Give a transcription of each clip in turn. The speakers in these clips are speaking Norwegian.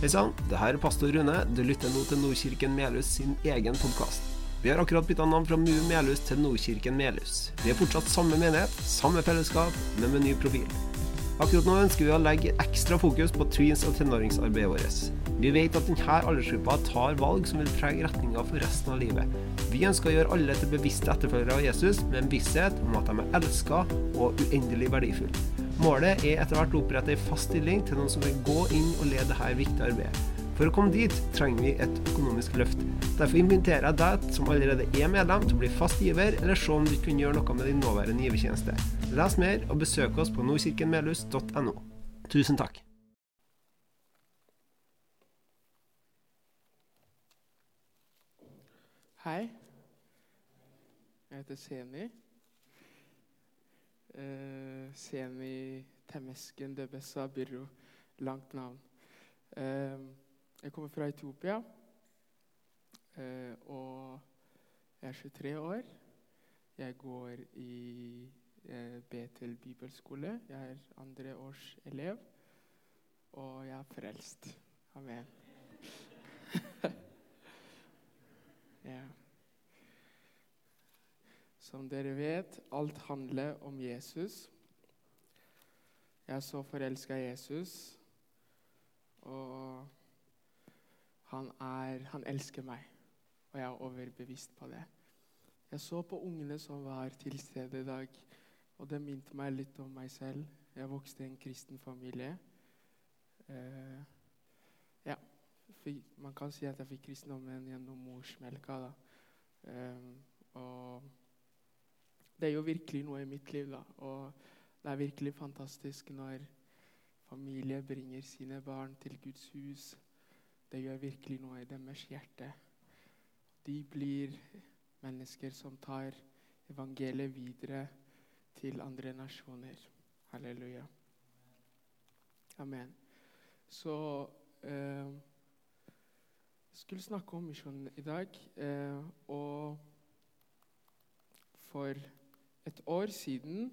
Hei sann, det her er pastor Rune. Du lytter nå til Nordkirken Melhus sin egen podkast. Vi har akkurat bytta navn fra MU Melhus til Nordkirken Melhus. Vi er fortsatt samme menighet, samme fellesskap, men med ny profil. Akkurat nå ønsker vi å legge ekstra fokus på tweens- og tenåringsarbeidet vårt. Vi vet at denne aldersgruppa tar valg som vil prege retninga for resten av livet. Vi ønsker å gjøre alle til bevisste etterfølgere av Jesus, med en visshet om at de er elska og uendelig verdifulle. Målet er etter hvert å opprette en fast stilling til noen som vil gå inn og lede dette viktige arbeidet. For å komme dit trenger vi et økonomisk løft. Derfor inviterer jeg deg som allerede er medlem, til å bli fast giver, eller se om du kan gjøre noe med din nåværende givertjeneste. Les mer og besøk oss på nordkirkenmelhus.no. Tusen takk. Hei. Jeg heter Seni. Eh, Seni Temesken Debessa Birro. Langt navn. Eh, jeg kommer fra Etiopia. Eh, og jeg er 23 år. Jeg går i eh, Betel bibelskole. Jeg er andre års elev. Og jeg er frelst. Amen. ja. Som dere vet, alt handler om Jesus. Jeg er så forelska i Jesus, og han, er, han elsker meg. Og jeg er overbevist på det. Jeg så på ungene som var til stede i dag, og det minte meg litt om meg selv. Jeg vokste i en kristen familie. Uh, ja, man kan si at jeg fikk kristendommen gjennom morsmelka. da. Eh, og det jo virkelig noe i mitt liv, da. Og det er virkelig fantastisk når familie bringer sine barn til Guds hus. Det gjør virkelig noe i deres hjerte. De blir mennesker som tar evangeliet videre til andre nasjoner. Halleluja. Amen. Så eh, skulle snakke om misjonen i dag. Eh, og for et år siden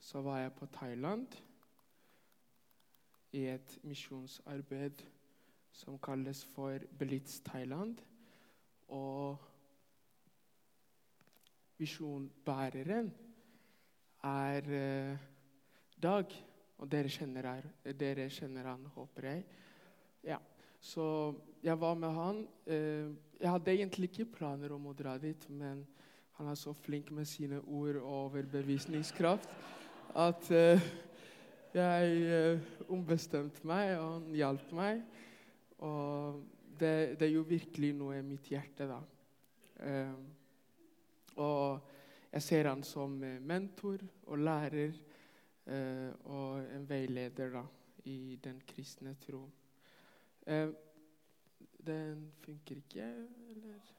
så var jeg på Thailand i et misjonsarbeid som kalles for Blitz Thailand. Og visjonbæreren er eh, Dag. Og dere kjenner, her, dere kjenner han, håper jeg. Ja. Så jeg var med han. Eh, jeg hadde egentlig ikke planer om å dra dit, men han er så flink med sine ord og overbevisningskraft at uh, jeg eh, ombestemte meg, og han hjalp meg. Og det, det gjorde virkelig noe i mitt hjerte, da. Uh, og jeg ser han som mentor og lærer uh, og en veileder da, i den kristne tro. Uh, den funker ikke, eller?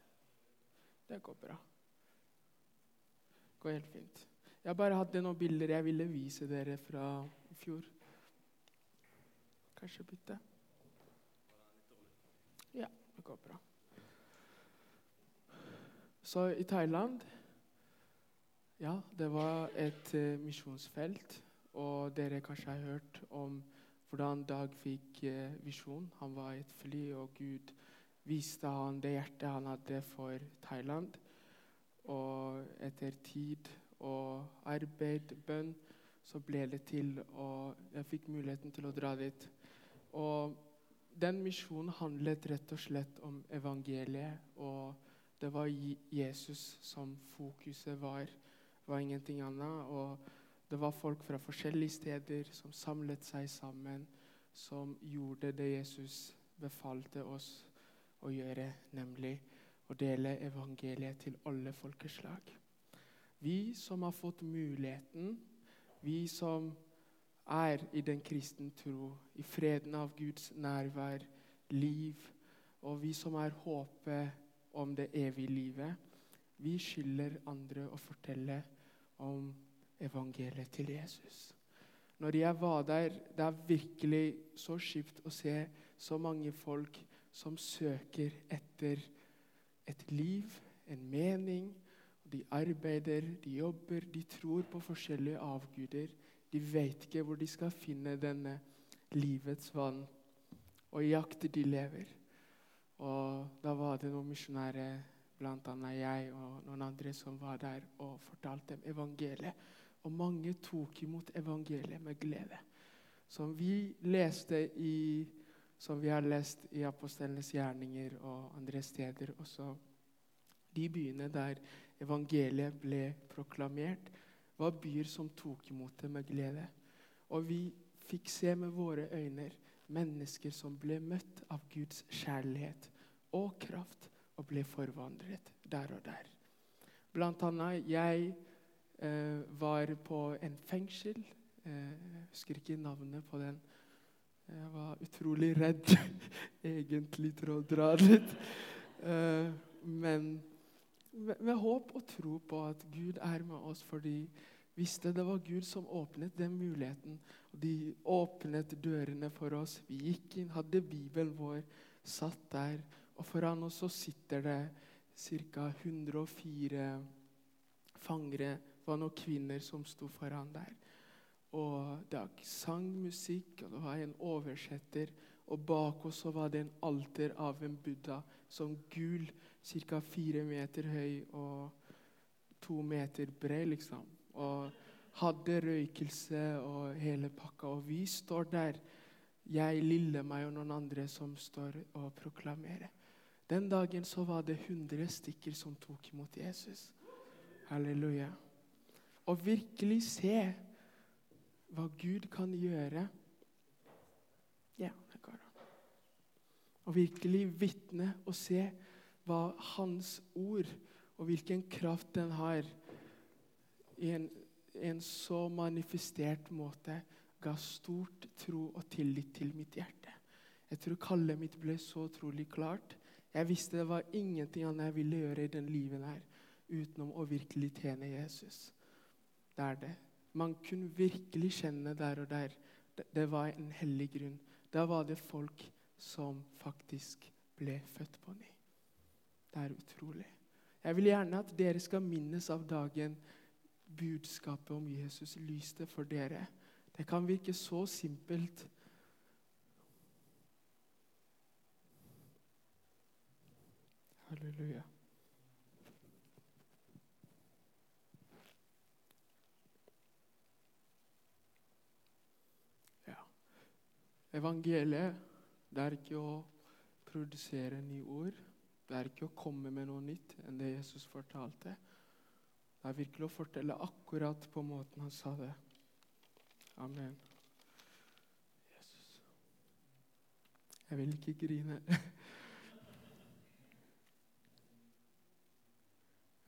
Det går bra. Går helt fint. Jeg bare hadde noen bilder jeg ville vise dere fra i fjor. Kanskje bytte? Ja, det går bra. Så i Thailand Ja, det var et uh, misjonsfelt. Og dere kanskje har hørt om hvordan Dag fikk uh, visjon. Han var i et fly, og Gud viste han det hjertet han hadde for Thailand. Og etter tid og arbeid, bønn, så ble det til, og jeg fikk muligheten til å dra dit. Og den misjonen handlet rett og slett om evangeliet, og det var Jesus som fokuset var. Var ingenting annet. Og det var folk fra forskjellige steder som samlet seg sammen, som gjorde det Jesus befalte oss å gjøre, nemlig å dele evangeliet til alle folkeslag. Vi som har fått muligheten, vi som er i den kristne tro, i freden av Guds nærvær, liv, og vi som er håpet om det evige livet, vi skylder andre å fortelle om evangeliet til Jesus. Når jeg var der, det er virkelig så kjipt å se så mange folk som søker etter et liv, en mening. De arbeider, de jobber, de tror på forskjellige avguder. De vet ikke hvor de skal finne denne livets vann. og i jakt de lever. Og da var det noen misjonærer, bl.a. jeg og noen andre, som var der og fortalte dem evangeliet. Og mange tok imot evangeliet med glede. Som vi leste i som vi har lest i apostelenes gjerninger og andre steder også. De byene der evangeliet ble proklamert, var byer som tok imot det med glede. Og vi fikk se med våre øyne mennesker som ble møtt av Guds kjærlighet og kraft og ble forvandlet der og der. Blant annet jeg eh, var på en fengsel. Eh, husker ikke navnet på den jeg var utrolig redd egentlig til å dra dit. Uh, men med, håp og tro på at Gud er med oss, fordi visste det var Gud som åpnet den muligheten. Og de åpnet dørene for oss. Vi gikk inn, hadde Bibelen vår, satt der. Og foran oss så sitter det ca. 104 fangere. Det var noen kvinner som sto foran der. Og det sang musikk, og det var en oversetter. Og bak oss var det en alter av en buddha som gul, ca. fire meter høy og to meter bred, liksom. Og hadde røykelse og hele pakka. Og vi står der, jeg, lille meg og noen andre som står og proklamerer. Den dagen så var det 100 stykker som tok imot Jesus. Halleluja. Og virkelig se hva Gud kan gjøre. Ja, det går an. Og virkelig vitne og se hva Hans ord og hvilken kraft den har i en, en så manifestert måte, ga stort tro og tillit til mitt hjerte. Jeg tror kallet mitt ble så utrolig klart. Jeg visste det var ingenting annet jeg ville gjøre i den livet her utenom å virkelig tjene Jesus. Det er det. Man kunne virkelig kjenne der og der. Det var en hellig grunn. Da var det folk som faktisk ble født på ny. Det er utrolig. Jeg vil gjerne at dere skal minnes av dagen budskapet om Jesus lyste for dere. Det kan virke så simpelt. Halleluja. Evangeliet det er ikke å produsere nye ord. Det er ikke å komme med noe nytt enn det Jesus fortalte. Det er virkelig å fortelle akkurat på måten han sa det. Amen. Jesus. Jeg vil ikke grine.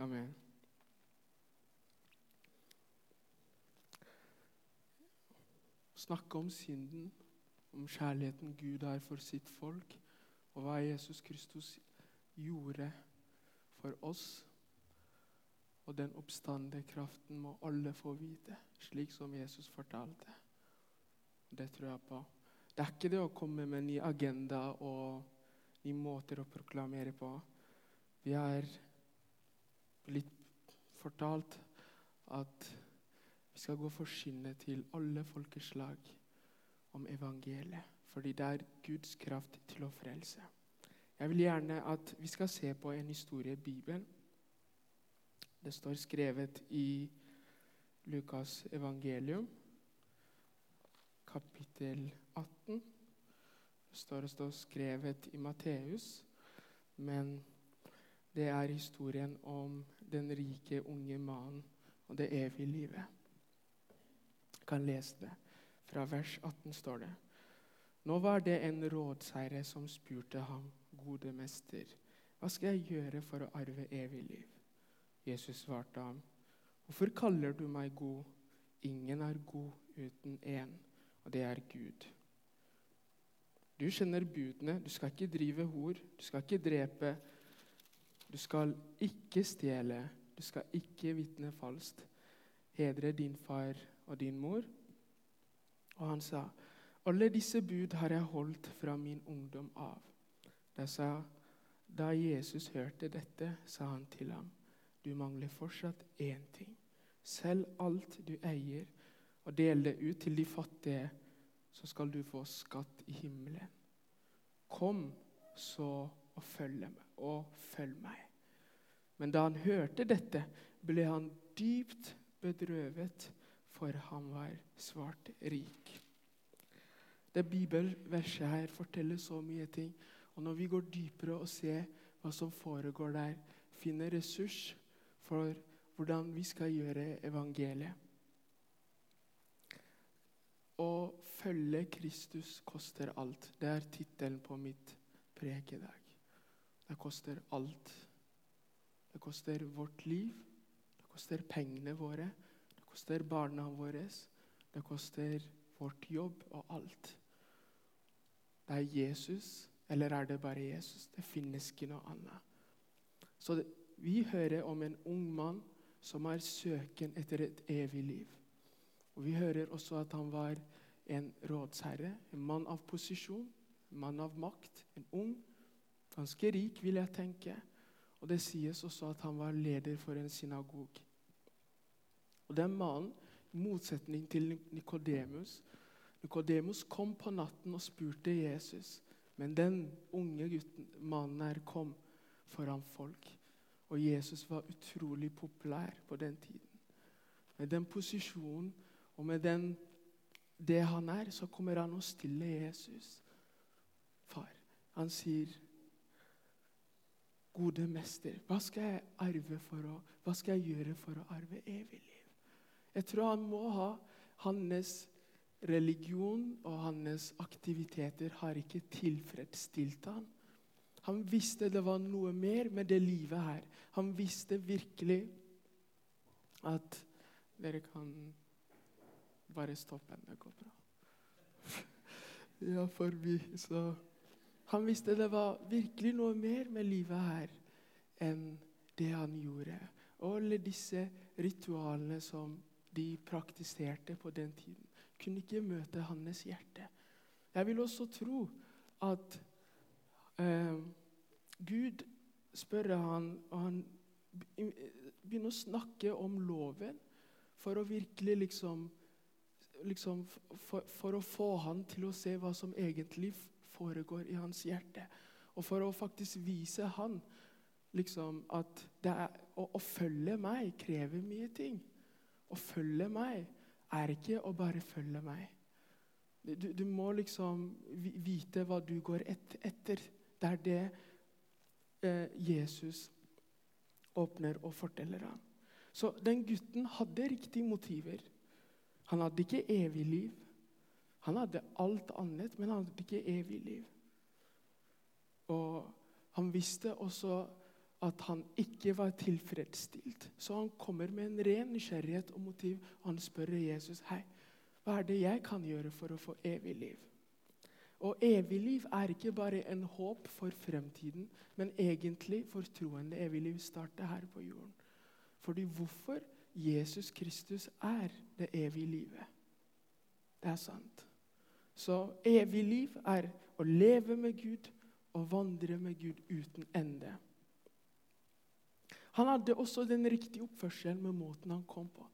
Amen. Snakke om synden om kjærligheten Gud har for sitt folk, og hva Jesus Kristus gjorde for oss. Og den oppstande kraften må alle få vite, slik som Jesus fortalte. Det tror jeg på. Det er ikke det å komme med en ny agenda og nye måter å proklamere på. Vi er blitt fortalt at vi skal gå forsynet til alle folkeslag om evangeliet, fordi det er Guds kraft til å frelse. Jeg vil gjerne at vi skal se på en historie i Bibelen. Det står skrevet i Lukas evangelium, kapittel 18. Det står, står skrevet i Matteus, men det er historien om den rike, unge mannen og det evige livet. Jeg kan lese det. Fra vers 18 står det Nå var det en rådsherre som spurte ham, gode mester, hva skal jeg gjøre for å arve evig liv? Jesus svarte ham, hvorfor kaller du meg god? Ingen er god uten én, og det er Gud. Du kjenner budene. Du skal ikke drive hor, du skal ikke drepe. Du skal ikke stjele, du skal ikke vitne falskt. Hedre din far og din mor. Og han sa, 'Alle disse bud har jeg holdt fra min ungdom av.' Da, sa, da Jesus hørte dette, sa han til ham, 'Du mangler fortsatt én ting.' Selg alt du eier, og del det ut til de fattige, så skal du få skatt i himmelen. Kom så og følg meg, og følg meg. Men da han hørte dette, ble han dypt bedrøvet, for han var svart rik. Det bibelverset her forteller så mye ting. Og når vi går dypere og ser hva som foregår der, finner ressurs for hvordan vi skal gjøre evangeliet. Å følge Kristus koster alt. Det er tittelen på mitt prek i dag. Det koster alt. Det koster vårt liv, det koster pengene våre, koster barna våre, det koster vårt jobb og alt. Det er Jesus, eller er det bare Jesus? Det finnes ikke noe annet. Så det, vi hører om en ung mann som er søken etter et evig liv. Og Vi hører også at han var en rådsherre, en mann av posisjon, en mann av makt. En ung, ganske rik, vil jeg tenke. Og Det sies også at han var leder for en synagog. Og Den mannen, i motsetning til Nikodemus Nikodemus kom på natten og spurte Jesus, men den unge gutten, mannen her kom foran folk. Og Jesus var utrolig populær på den tiden. Med den posisjonen og med den, det han er, så kommer han og stiller Jesus. Far, han sier, 'Gode mester, hva skal jeg arve for å, hva skal jeg gjøre for å arve evig liv?' Jeg tror han må ha hans religion og hans aktiviteter har ikke tilfredsstilt han. Han visste det var noe mer med det livet her. Han visste virkelig at Dere kan bare stoppe. Det går bra. ja, forbi. Så han visste det var virkelig noe mer med livet her enn det han gjorde. Og alle disse ritualene som de praktiserte på den tiden, kunne ikke møte hans hjerte. Jeg vil også tro at eh, Gud spør han, og han begynner å snakke om loven for å virkelig liksom, liksom for, for, å få han til å se hva som egentlig foregår i hans hjerte. Og for å faktisk vise han liksom, at er, å, å følge meg krever mye ting. Å følge meg er ikke å bare følge meg. Du, du må liksom vite hva du går et, etter. Det er det eh, Jesus åpner og forteller ham. Så den gutten hadde riktige motiver. Han hadde ikke evig liv. Han hadde alt annet, men han hadde ikke evig liv. Og han visste også at han ikke var tilfredsstilt. Så han kommer med en ren nysgjerrighet og motiv, og han spør Jesus hei, hva er det jeg kan gjøre for å få evig liv. Og evig liv er ikke bare en håp for fremtiden, men egentlig for troende evig liv starter her på jorden. Fordi hvorfor Jesus Kristus er det evige livet. Det er sant. Så evig liv er å leve med Gud og vandre med Gud uten ende. Han hadde også den riktige oppførselen med måten han kom på.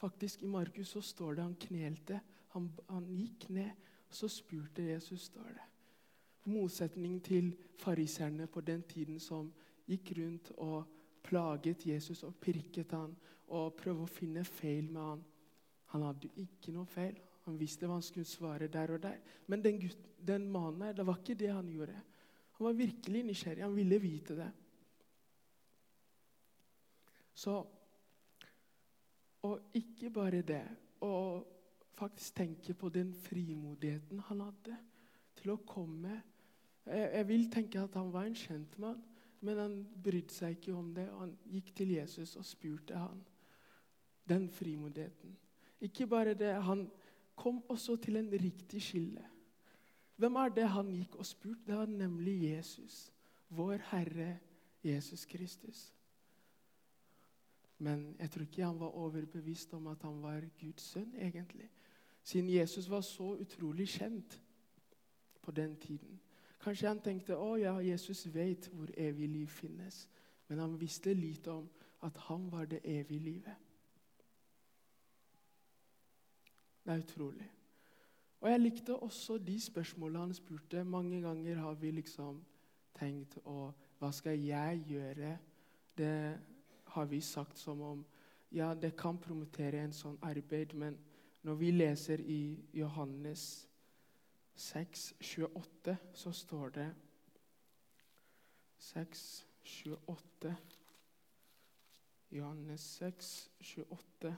Faktisk I Markus så står det han knelte. Han, han gikk ned, så spurte Jesus, står det. Motsetning til fariserne på den tiden som gikk rundt og plaget Jesus og pirket han og prøvde å finne feil med han. Han hadde ikke noe feil. Han visste hva han skulle svare der og der. Men den, gutten, den mannen her, det var ikke det han gjorde. Han var virkelig nysgjerrig. Han ville vite det. Så Og ikke bare det. Å faktisk tenke på den frimodigheten han hadde til å komme Jeg, jeg vil tenke at han var en kjent mann, men han brydde seg ikke om det. og Han gikk til Jesus og spurte han. Den frimodigheten. Ikke bare det, han kom også til en riktig skille. Hvem er det han gikk og spurte? Det var nemlig Jesus. Vår Herre Jesus Kristus. Men jeg tror ikke han var overbevist om at han var Guds sønn, egentlig. Siden Jesus var så utrolig kjent på den tiden. Kanskje han tenkte å ja, Jesus vet hvor evig liv finnes. Men han visste lite om at han var det evige livet. Det er utrolig. Og jeg likte også de spørsmålene han spurte. Mange ganger har vi liksom tenkt å Hva skal jeg gjøre? Det har vi sagt som om ja, det kan promotere en sånn arbeid, men når vi leser i Johannes 6, 28, så står det 6, 28 Johannes 6, 28,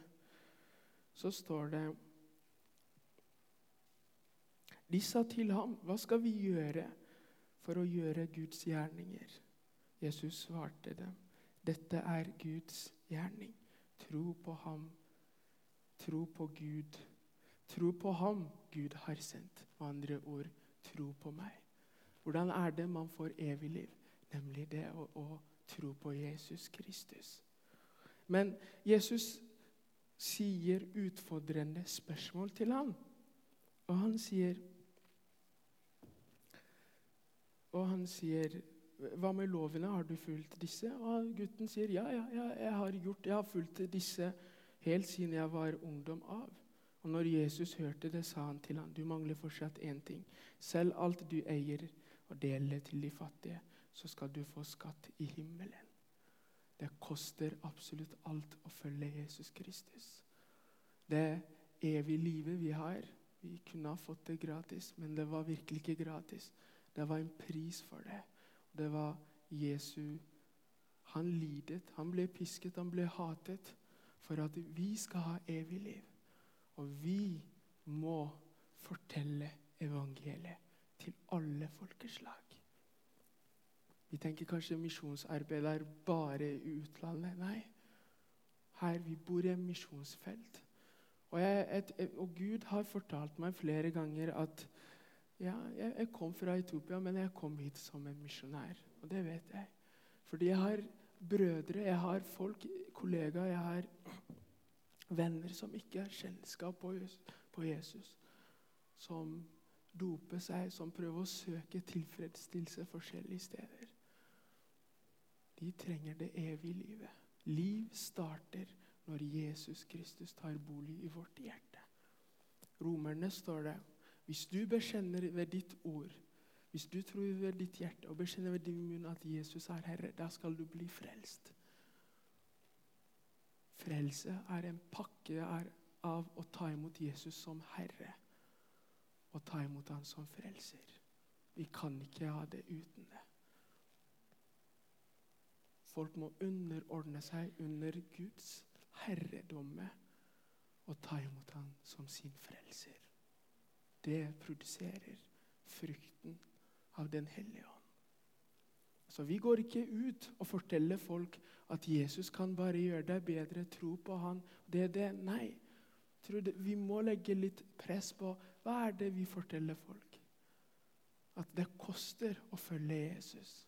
så står det De sa til ham, 'Hva skal vi gjøre for å gjøre Guds gjerninger?' Jesus svarte dem, 'Dette er Guds gjerning. Tro på ham. Tro på Gud. Tro på ham Gud har sendt.' Med andre ord, tro på meg. Hvordan er det man får evig liv? Nemlig det å, å tro på Jesus Kristus. Men Jesus sier utfordrende spørsmål til ham. Og han sier Og han sier hva med lovene, har du fulgt disse? Og gutten sier ja, ja, ja jeg har gjort Jeg har fulgt disse helt siden jeg var ungdom av. Og når Jesus hørte det, sa han til ham, du mangler fortsatt én ting. Selv alt du eier, og dele til de fattige, så skal du få skatt i himmelen. Det koster absolutt alt å følge Jesus Kristus. Det evige livet vi har Vi kunne ha fått det gratis, men det var virkelig ikke gratis. Det var en pris for det. Det var Jesu Han lidet, han ble pisket, han ble hatet for at vi skal ha evig liv. Og vi må fortelle evangeliet til alle folkeslag. Vi tenker kanskje misjonsarbeid er bare i utlandet. Nei. Her vi bor i et misjonsfelt. Og, jeg, et, og, Gud har fortalt meg flere ganger at ja, jeg, jeg, kom fra Etiopia, men jeg kom hit som en misjonær. Og det vet jeg. Fordi jeg har brødre, jeg har folk, kollegaer, jeg har venner som ikke har kjennskap på Jesus. Som doper seg, som prøver å søke tilfredsstillelse forskjellige steder. De trenger det evige livet. Liv starter når Jesus Kristus tar bolig i vårt hjerte. Romerne står det hvis du bekjenner ved ditt ord, hvis du tror ved ditt hjerte og bekjenner ved din munn at Jesus er Herre, da skal du bli frelst. Frelse er en pakke av å ta imot Jesus som Herre og ta imot Han som frelser. Vi kan ikke ha det uten det. Folk må underordne seg under Guds herredomme og ta imot ham som sin frelser. Det produserer frukten av Den hellige ånd. Så Vi går ikke ut og forteller folk at Jesus kan bare gjøre deg bedre, tro på han. Det er det. Nei. Vi må legge litt press på hva er det vi forteller folk. At det koster å følge Jesus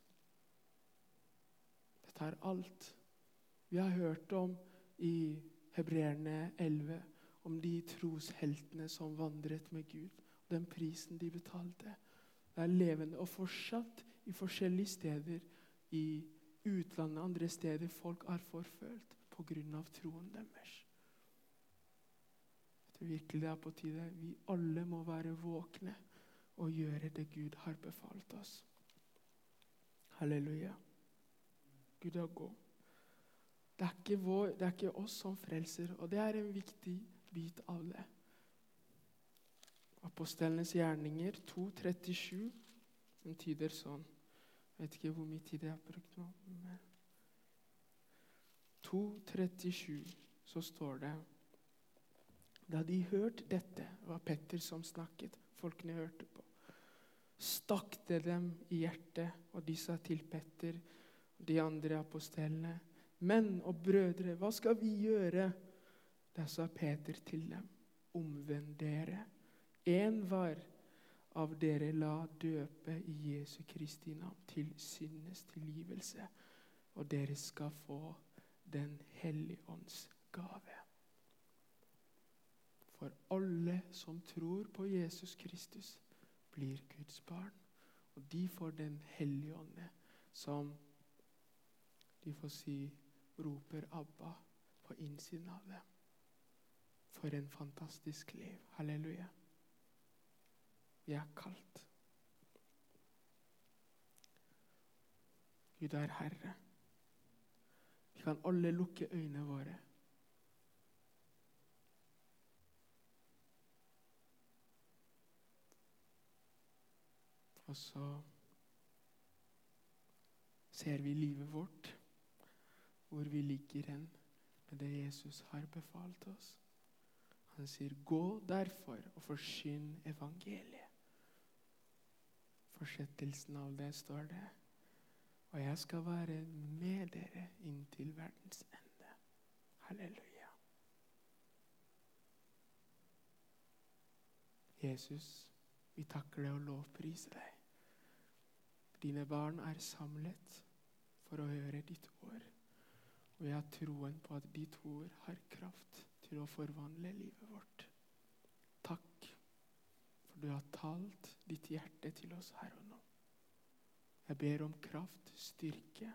Dette er alt. Vi har hørt om i Hebreerne 11 om de trosheltene som vandret med Gud. Den prisen de betalte. Det er levende. Og fortsatt i forskjellige steder i utlandet, andre steder, folk er forfølt pga. troen deres. Jeg tror virkelig det er på tide vi alle må være våkne og gjøre det Gud har befalt oss. Halleluja. Gud er god. Det er, vår, det er ikke oss som frelser, og det er en viktig bit av det. Apostelenes gjerninger 2.37. Den tyder sånn. Jeg vet ikke hvor mye tid jeg har brukt nå. 2.37 så står det Da de hørte dette, var Petter som snakket, folkene hørte på, stakk det dem i hjertet, og de sa til Petter de andre apostelene. Menn og brødre, hva skal vi gjøre? Da sa Peter til dem, omvend dere. Enhver av dere la døpe i Jesu Kristi navn til syndes tilgivelse, og dere skal få Den hellige ånds gave. For alle som tror på Jesus Kristus, blir Guds barn. Og de får Den hellige ånde, som de får si, roper 'Abba' på innsiden av dem. For en fantastisk liv. Halleluja. Vi er kalt. Gud er Herre. Vi kan alle lukke øynene våre. Og så ser vi livet vårt, hvor vi ligger hen med det Jesus har befalt oss. Han sier, 'Gå derfor og forsyn evangeliet'. Fortsettelsen av det står det. Og jeg skal være med dere inntil verdens ende. Halleluja. Jesus, vi takker deg og lovpriser deg. Dine barn er samlet for å høre ditt ord. Og jeg har troen på at ditt ord har kraft til å forvandle livet vårt. For du har talt ditt hjerte til oss her og nå. Jeg ber om kraft, styrke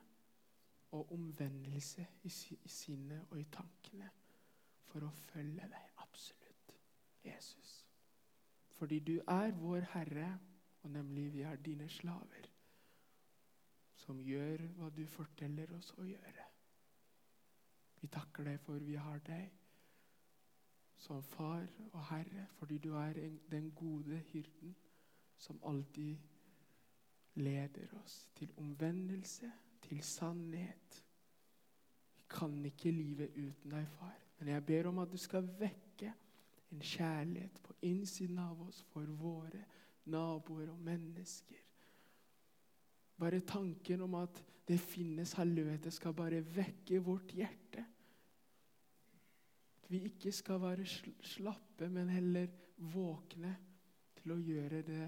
og omvendelse i sinnet og i tankene for å følge deg absolutt, Jesus. Fordi du er vår Herre, og nemlig vi er dine slaver som gjør hva du forteller oss å gjøre. Vi takker deg for vi har deg som far og herre, fordi du er en, den gode hyrden som alltid leder oss til omvendelse, til sannhet. Vi kan ikke livet uten deg, far. Men jeg ber om at du skal vekke en kjærlighet på innsiden av oss for våre naboer og mennesker. Bare tanken om at det finnes helvete, skal bare vekke vårt hjerte. At vi ikke skal være slappe, men heller våkne til å gjøre det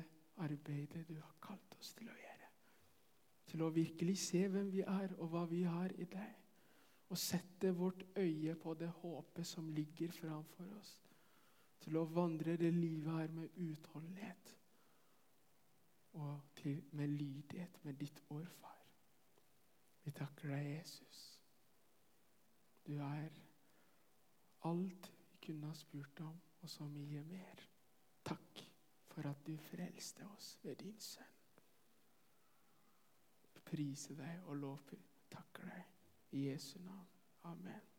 arbeidet du har kalt oss til å gjøre. Til å virkelig se hvem vi er, og hva vi har i deg. Og sette vårt øye på det håpet som ligger framfor oss. Til å vandre det livet her med utholdenhet og til, med lydighet med ditt ord, far. Vi takker deg, Jesus. Du er alt vi kunne ha spurt om, og så mye mer. Takk for at du frelste oss ved din sønn. Prise deg og lov takker deg i Jesu navn. Amen.